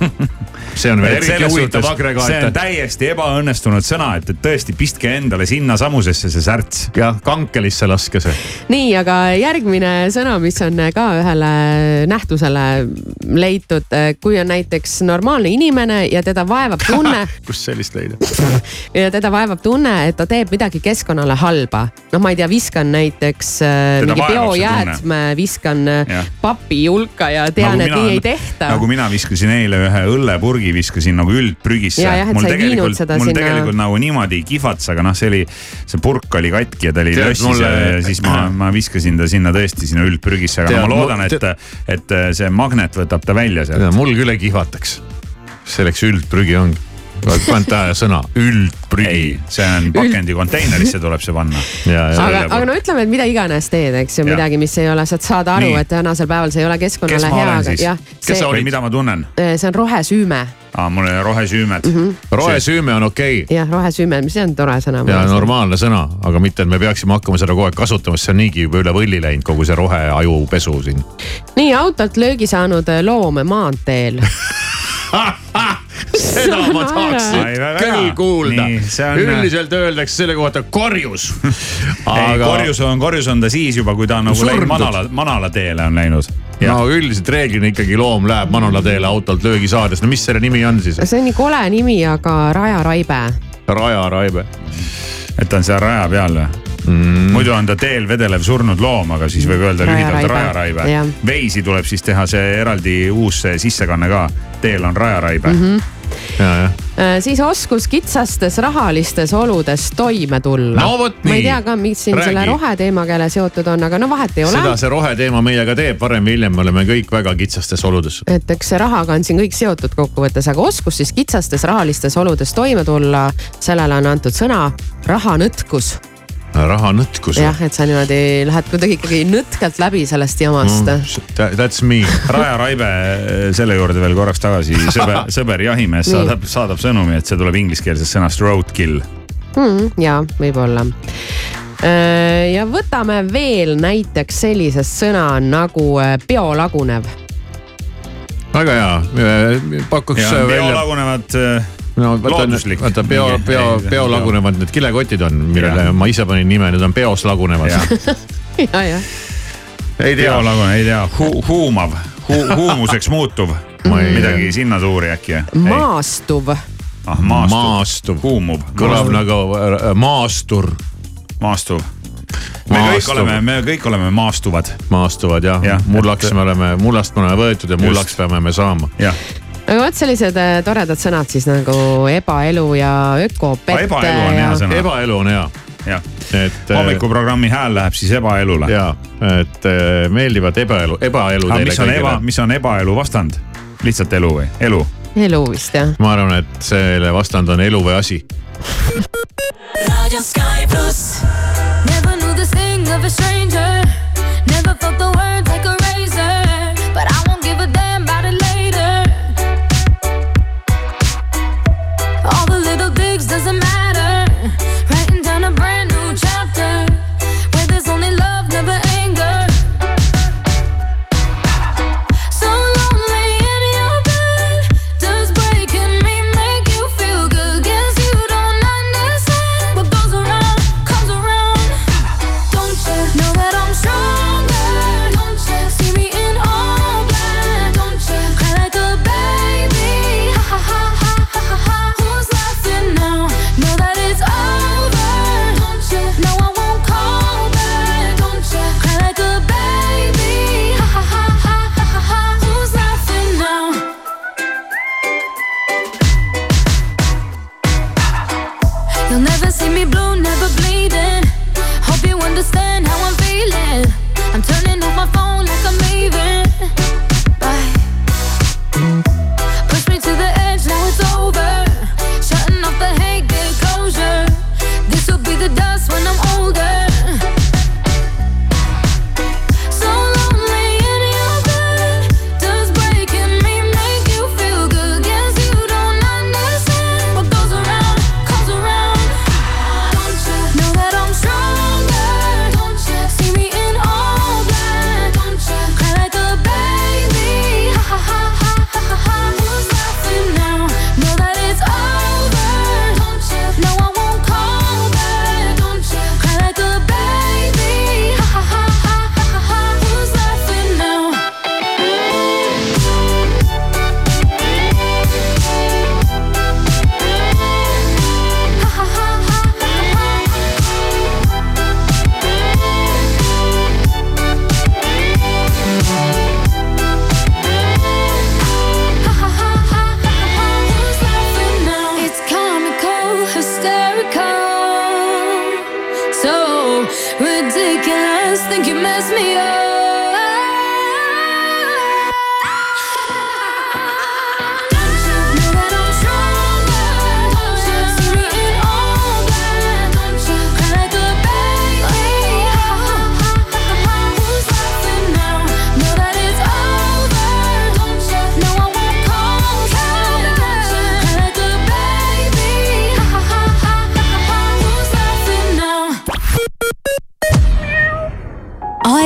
see on veel eriti huvitav see on agregaat. täiesti ebaõnnestunud sõna, et, et tõesti pistke endale sinnasamusesse see särts. jah, kankelisse laske see. nii, aga järgmine sõna, mis on ka ühele nähtusele leitud, kui on näiteks normaalne inimene ja teda vaevab tunne kust sellist leida? ja teda vaevab tunne, et ta teeb midagi keskkonnale halba. noh, ma ei tea, viskan näiteks äh, Teda mingi biojäätme, viskan äh, papi hulka ja tean, et nii ei tehta. nagu mina viskasin eile ühe õllepurgi, viskasin nagu üldprügisse. Ja, jah, et mul sa ei viinud tegelikult, mul sinna- tegelikult nagu niimoodi kihvats, aga noh, see oli, see purk oli katki ja ta oli lössis mulle- ja, siis ma, ma viskasin ta sinna tõesti sinna üldprügisse, aga Tead, ma loodan, et, et see magnet võtab ta välja sealt. mul küll ei kihvataks. selleks üldprügi ongi. Pannud tähele sõna üldprügi ei,. see on pakendikonteinerisse tuleb see panna. aga, aga no ütleme, et mida iganes teed, eks ju, midagi, mis ei ole, sa saad aru et tänasel päeval see ei ole kes keskkonnale ma hea, kes sa olid? mida ma tunnen? see on rohesüüme, aa, mul on rohesüümed mm. -hmm. rohesüüme on okei okay. jah, rohesüüme, mis on tore sõna. ja normaalne sõna, aga mitte, et me peaksime hakkama seda kogu aeg kasutama, sest see on niigi juba üle võlli läinud, kogu see roheajupesu siin. nii autolt löögi saanud loom maanteel. seda ma tahaksin küll kuulda on- üldiselt öeldakse selle kohta korjus. ei, korjus on, korjus on ta siis juba, kui ta on nagu läinud Surdud. manala, manalateele on läinud. no üldiselt reeglina ikkagi loom läheb manalateele autolt löögi saades, no mis selle nimi on siis? see on nii kole nimi, aga Raja Raibe. rajaraibe. et ta on seal raja peal või mm.? muidu on ta teel vedelev surnud loom, aga siis võib öelda lühidalt Rajaraibe. Jah. rajaraibe. veisi tuleb siis teha see eraldi uus sissekanne ka. teel on rajaraibe mm. Mhm. Äh, siis oskus kitsastes rahalistes oludes toime tulla. No ma ei tea ka, mis siin Räägi. selle roheteemaga jälle seotud on, aga no vahet ei ole seda. see roheteema meiega teeb, varem või hiljem me oleme kõik väga kitsastes oludes. et eks see rahaga on siin kõik seotud kokkuvõttes, aga oskus siis kitsastes rahalistes oludes toime tulla, sellele on antud sõna rahanõtkus. rahanõtkus. jah, et sa niimoodi lähed kuidagi ikkagi nõtkalt läbi sellest jamast mm.. That's me. rajaraibe, selle juurde veel korraks tagasi, sõber, sõber jahimees saadab, saadab sõnumi, et see tuleb ingliskeelsest sõnast roadkill. Mm, ja võib-olla. ja võtame veel näiteks sellisest sõna nagu äh, biolagunev. väga hea, pakuks ja välja. biolagunevad no vaata, looduslik. vaata Mingi- bio ei,, biolagunevad need kilekotid on, millele ma ise panin nime, need on bios lagunevad. ja, jah. ei tea, ei tea Hu,, huumav Hu,, huumuseks muutuv. ei- midagi sinna suuri äkki. maastuv. ah, maastuv, maastuv, huumub. kõlab nagu äh, maastur, maastuv. me kõik Maastuv. oleme, me kõik oleme maastuvad. maastuvad jah Jah, ja,, mullaks et- me oleme, mullast me oleme võetud ja mullaks Just. peame me saama. Aga vot sellised äh, toredad sõnad siis nagu ebaelu ja ökopette ebaelu on ja hea sõna. ebaelu on hea, jah, et. hommikuprogrammi hääl läheb siis ebaelule. ja, et äh, meeldivat ebaelu, ebaelu aga mis on eba, kõigile. mis on ebaelu vastand? lihtsalt elu või? elu? elu vist jah. ma arvan, et selle vastand on elu või asi. Never knew the sting of a stranger. Never felt the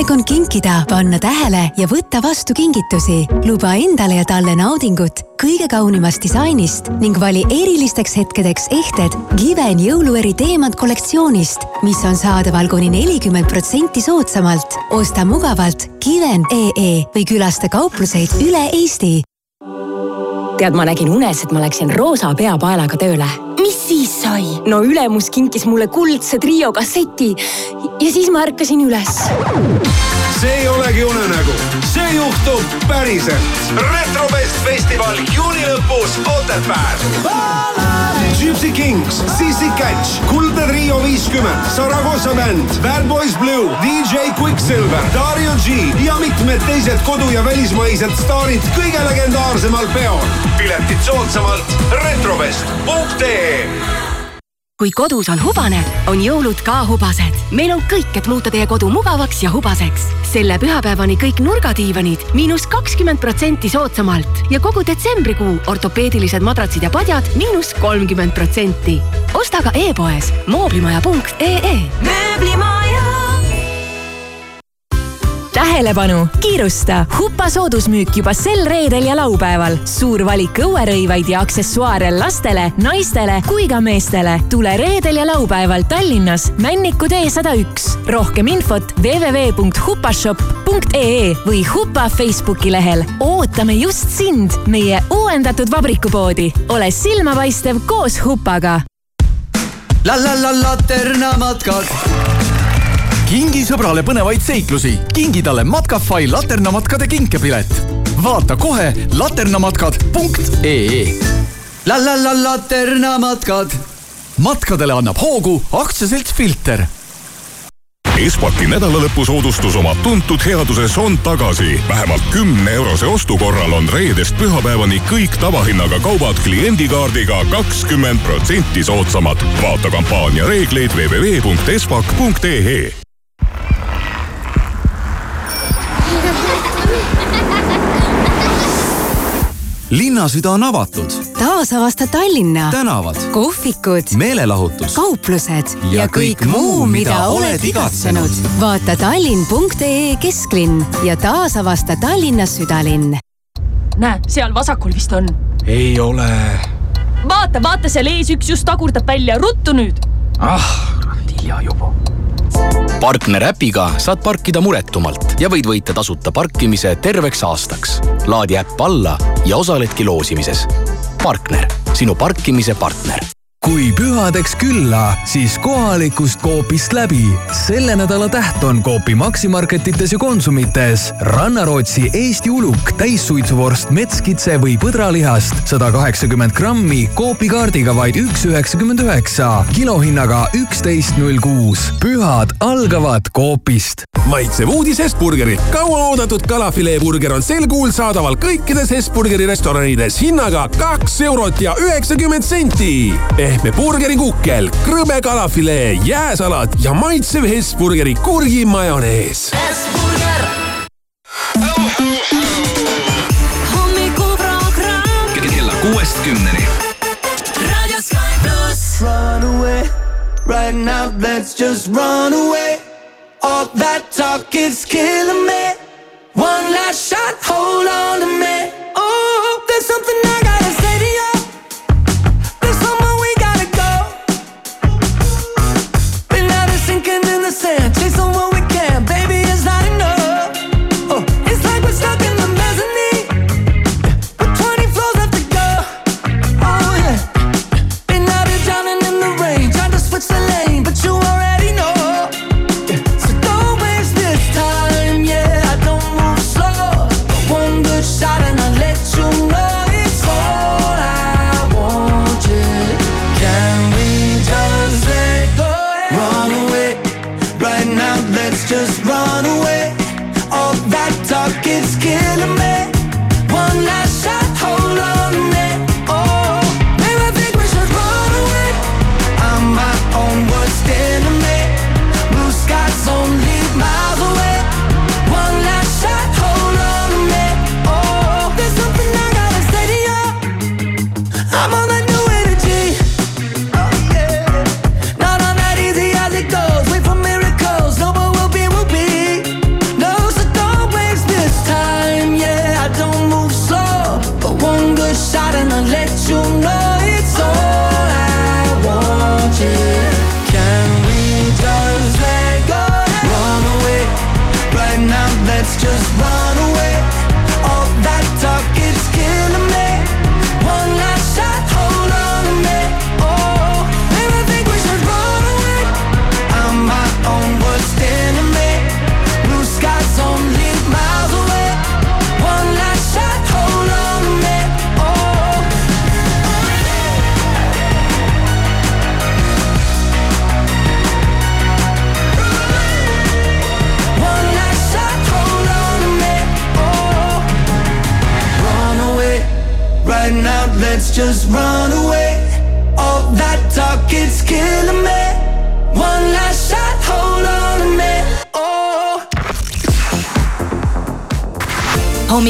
aeg on kinkida, panna tähele ja võtta vastu kingitusi. luba endale ja talle naudingut kõige kaunimast disainist ning vali erilisteks hetkedeks ehted Given jõulueri teemant kollektsioonist, mis on saadaval kuni nelikümmend protsenti soodsamalt. osta mugavalt Given.ee või külasta kaupluseid üle Eesti tead, ma nägin unes, et ma läksin roosa peapaelaga tööle. Mis siis sai? no ülemus kinkis mulle kuldse trio kasseti ja siis ma ärkasin üles. see ei olegi unenägu, see juhtub päriselt. retrofest festival juuni lõpus Otepääl. Gypsy Kings, Sissi Catch, Kuldne Trio viiskümmend, Saragossa bänd, Bad Boys Blue, DJ Quicksilver, Dario G ja mitmed teised kodu- ja välismaised staarid kõige legendaarsemal peol. piletid soodsamalt retrovest.ee kui kodus on hubane, on jõulud ka hubased. meil on kõik, et muuta teie kodu mugavaks ja hubaseks. selle pühapäevani kõik nurgadiivanid miinus kakskümmend protsenti soodsamalt ja kogu detsembrikuu ortopeedilised madratsid ja padjad miinus kolmkümmend protsenti. osta ka e-poes mooblimaja.ee. mööblimaja tähelepanu, kiirusta! Hupa soodusmüük juba sel reedel ja laupäeval. suur valik õuerõivaid ja aksessuaare lastele, naistele kui ka meestele. tule reedel ja laupäeval Tallinnas Männiku tee sada üks. rohkem infot www.hupashop.ee või Hupa Facebooki lehel. ootame just sind, meie uuendatud vabrikupoodi. ole silmapaistev koos Hupaga. la la la Laterna matkad kingi sõbrale põnevaid seiklusi, kingi talle Matkafai laternamatkade kinkepilet. vaata kohe laternamatkad.ee. la la la laternamatkad. matkadele annab hoogu aktsiaselts Filter Espaki nädalalõpusoodustus oma tuntud headuses on tagasi. vähemalt kümne eurose ostu korral on reedest pühapäevani kõik tavahinnaga kaubad kliendikaardiga kakskümmend protsenti soodsamad. vaata kampaania reegleid www.espak.ee linnasüda on avatud. taasavasta Tallinna. tänavad, kohvikud, meelelahutus, kauplused ja kõik muu, mida oled igatsenud. vaata tallinn.ee kesklinn ja taasavasta Tallinna südalinn. näe, seal vasakul vist on. ei ole. vaata, vaata seal ees üks just tagurdab välja, ruttu nüüd. ah, hilja juba partner äpiga saad parkida muretumalt ja võid võita tasuta parkimise terveks aastaks. laadi äpp alla ja osaledki loosimises. partner, sinu parkimise partner kui pühadeks külla, siis kohalikust Coopist läbi. selle nädala täht on Coopi Maximarketites ja Konsumites Rannarootsi Eesti uluk, täissuitsuvorst, metskitse või põdralihast sada kaheksakümmend grammi Coopi kaardiga vaid üks üheksakümmend üheksa, kilohinnaga üksteist null kuus. pühad algavad Coopist. maitsev uudis Hesburgerilt. kauaoodatud kalafileeburger on sel kuul saadaval kõikides Hesburgeri restoranides hinnaga kaks eurot ja üheksakümmend senti pehme burgerikukkel, krõbe kalafilee, jääsalat ja maitsev Hesburgeri kurgimajonees. hommikuprogramm kella kuuest kümneni. Raadio Sky pluss. Run away, right now let's just run away. All that talk is killing me. One last shot, hold on to me. Oh,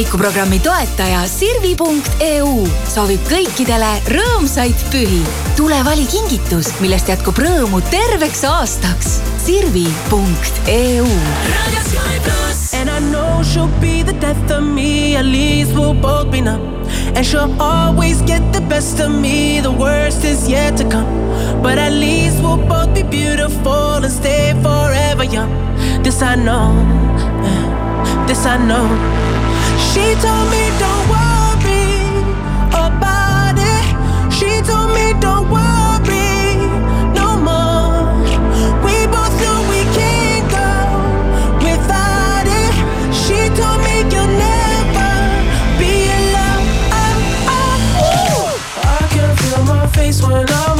hommikuprogrammi toetaja Sirvi.eu soovib kõikidele rõõmsaid pühi. tule vali kingitus, millest jätkub rõõmu terveks aastaks. Sirvi.eu And I know she'll be the death of me, at least we'll both be numb. And she'll always get the best of me, the worst is yet to come. But at least we'll both be beautiful and stay forever young. This I know, this I know. She told me don't worry about it. She told me don't worry no more. We both know we can't go without it. She told me you'll never be alone. Oh, oh, oh. I can feel my face when I'm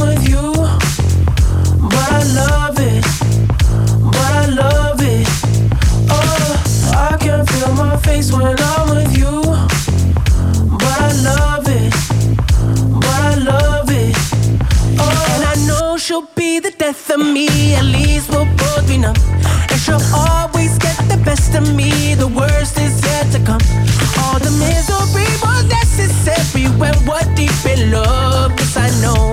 deep in love. Yes, I love it. Oh, and I know she'll be the death of me. At least we'll both be numb. And she'll always get the best of me, the worst is yet to come. All the misery was necessary. Well, what deep in love? Yes, I know.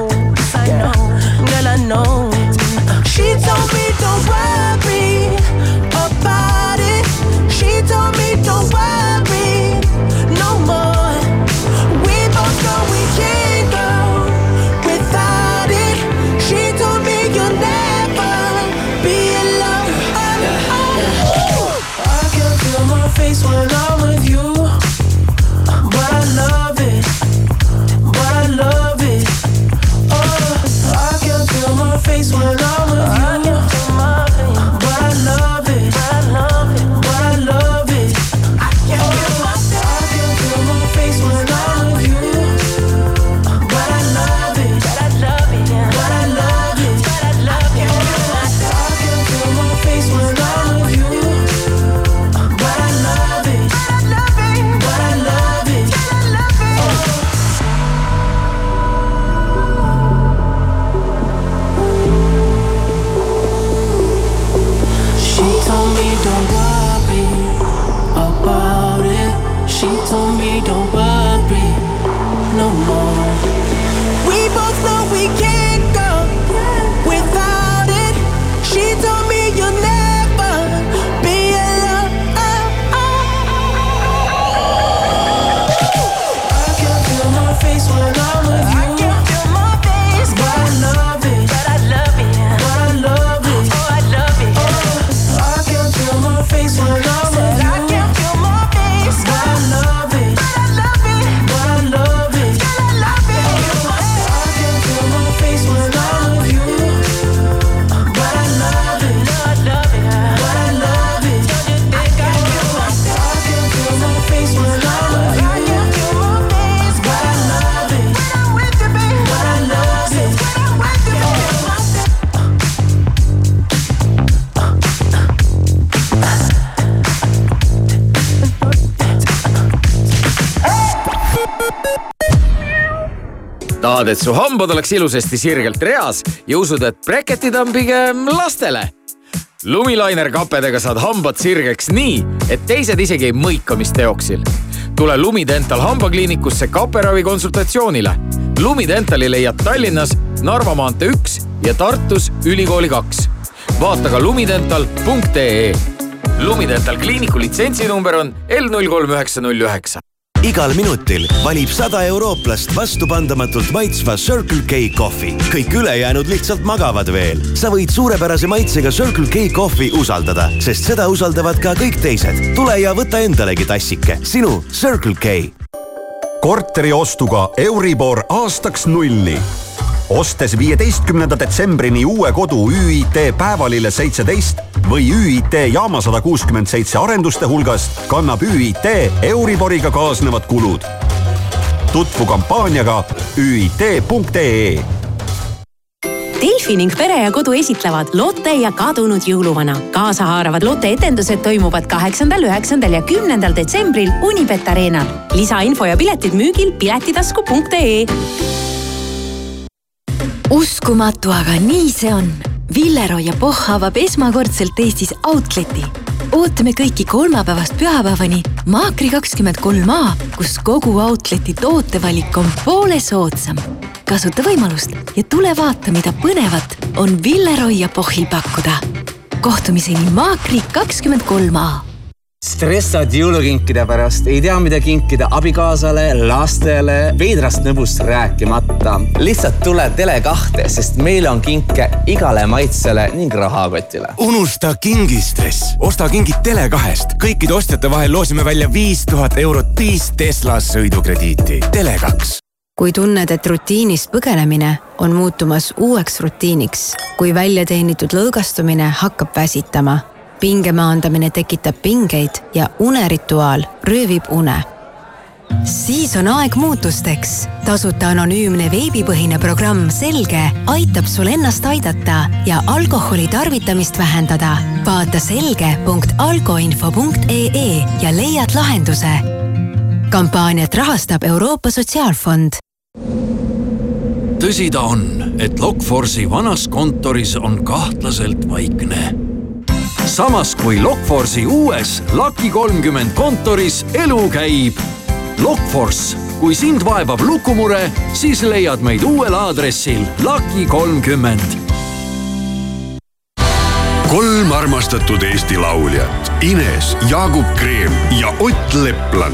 tahad, et su hambad oleks ilusasti sirgelt reas ja usud, et breketid on pigem lastele? lumilainer kapedega saad hambad sirgeks nii, et teised isegi ei mõika, mis teoksil. tule Lumidental hambakliinikusse kaperavi konsultatsioonile. Lumidentali leiad Tallinnas Narva maantee üks ja Tartus Ülikooli kaks. vaata ka lumidental.ee. Lumidental kliiniku litsentsinumber on L null kolm üheksa null üheksa. Igal minutil valib sada eurooplast vastupandamatult maitsva Circle K kohvi. kõik ülejäänud lihtsalt magavad veel. sa võid suurepärase maitsega Circle K kohvi usaldada, sest seda usaldavad ka kõik teised. tule ja võta endalegi tassike, sinu Circle K korteri ostuga Euribor aastaks nulli. Ostes viieteistkümnenda detsembrini uue kodu ÜIT Päevalille seitseteist või ÜIT Jaama sada kuuskümmend seitse arenduste hulgast, kannab ÜIT Euriboriga kaasnevad kulud. tutvu kampaaniaga üit.ee Delfi Delfi ning Pere ja Kodu esitlevad Lotte ja kadunud jõuluvana. kaasahaaravad Lotte etendused toimuvad kaheksandal, üheksandal ja kümnendal detsembril Unibet Arenal. lisainfo ja piletid müügil piletitasku.ee uskumatu, aga nii see on. Villeroy ja Pohh avab esmakordselt Eestis outleti. ootame kõiki kolmapäevast pühapäevani Maakri kakskümmend kolm A, kus kogu outleti tootevalik on poole soodsam. kasuta võimalust ja tule vaata, mida põnevat on Villeroy ja Pohhil pakkuda. kohtumiseni Maakri kakskümmend kolm A stressad jõulukinkide pärast, ei tea, mida kinkida abikaasale, lastele, veidrast nõbust rääkimata. lihtsalt tule Tele2-te, sest meil on kinke igale maitsele ning rahakotile. unusta kingistress, osta kingid Tele2-st. kõikide ostjate vahel loosime välja viis tuhat eurot viis Tesla sõidukrediiti. Tele2 kui tunned, et rutiinist põgenemine on muutumas uueks rutiiniks, kui väljateenitud lõõgastumine hakkab väsitama pinge maandamine tekitab pingeid ja unerituaal röövib une. siis on aeg muutusteks. tasuta anonüümne veebipõhine programm Selge aitab sul ennast aidata ja alkoholi tarvitamist vähendada. vaata selge.alkoinfo.ee ja leiad lahenduse. kampaaniat rahastab Euroopa Sotsiaalfond tõsi ta on, et Lokforce'i vanas kontoris on kahtlaselt vaikne samas kui Lokforce'i uues Lucky kolmkümmend kontoris elu käib. Lokforce, kui sind vaevab lukumure, siis leiad meid uuel aadressil Lucky kolmkümmend. kolm armastatud Eesti lauljat Ines, Jaagup Kreem ja Ott Leplan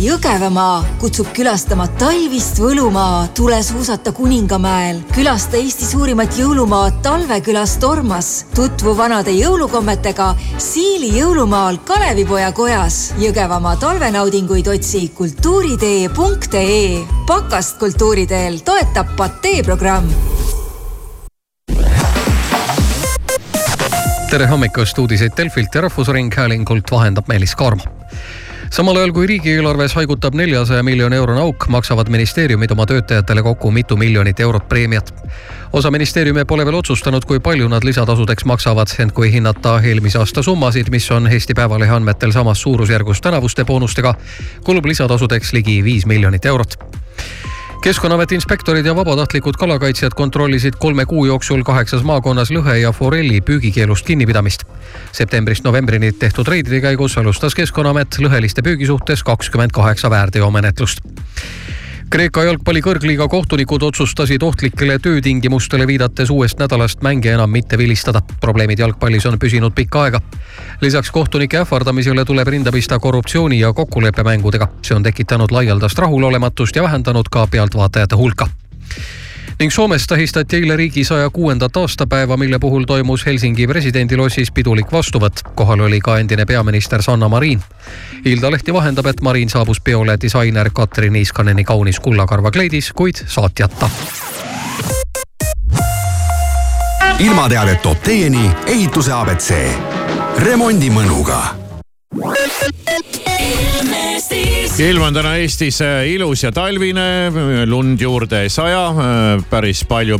Jõgevamaa kutsub külastama talvist Võlumaa, tule suusata Kuningamäel. külasta Eesti suurimat jõulumaad Talvekülas Tormas. tutvu vanade jõulukommetega Siili jõulumaal Kalevipoja kojas. Jõgevamaa talvenaudinguid otsi kultuuritee.ee. pakast kultuuriteel toetab Patee programm tere hommikust, uudiseid Delfilt ja Rahvusringhäälingult vahendab Meelis Kaarma samal ajal kui riigieelarves haigutab neljasaja miljoni eurone auk, maksavad ministeeriumid oma töötajatele kokku mitu miljonit eurot preemiat. osa ministeeriume pole veel otsustanud, kui palju nad lisatasudeks maksavad, ent kui hinnata eelmise aasta summasid, mis on Eesti Päevalehe andmetel samas suurusjärgus tänavuste boonustega, kulub lisatasudeks ligi viis miljonit eurot keskkonnaameti inspektorid ja vabatahtlikud kalakaitsjad kontrollisid kolme kuu jooksul kaheksas maakonnas lõhe ja forelli püügikeelust kinnipidamist. septembrist novembrini tehtud reidide käigus alustas Keskkonnaamet lõheliste püügi suhtes kakskümmend kaheksa väärteomenetlust Kreeka jalgpalli kõrgliiga kohtunikud otsustasid ohtlikele töötingimustele viidates uuest nädalast mänge enam mitte vilistada. probleemid jalgpallis on püsinud pikka aega. lisaks kohtunike ähvardamisele tuleb rinda pista korruptsiooni ja kokkuleppemängudega. see on tekitanud laialdast rahulolematust ja vähendanud ka pealtvaatajate hulka ning Soomes tähistati eile riigi saja kuuendat aastapäeva, mille puhul toimus Helsingi presidendilossis pidulik vastuvõtt. kohal oli ka endine peaminister Sanna Marin. Hilda Lehti vahendab, et Marin saabus peole disainer Katrin Iiskaneni kaunis kullakarva kleidis, kuid saatjata. ilmateadet toob teieni ehituse abc, remondimõnuga ilm on täna Eestis ilus ja talvine, lund juurde ei saja, päris palju peab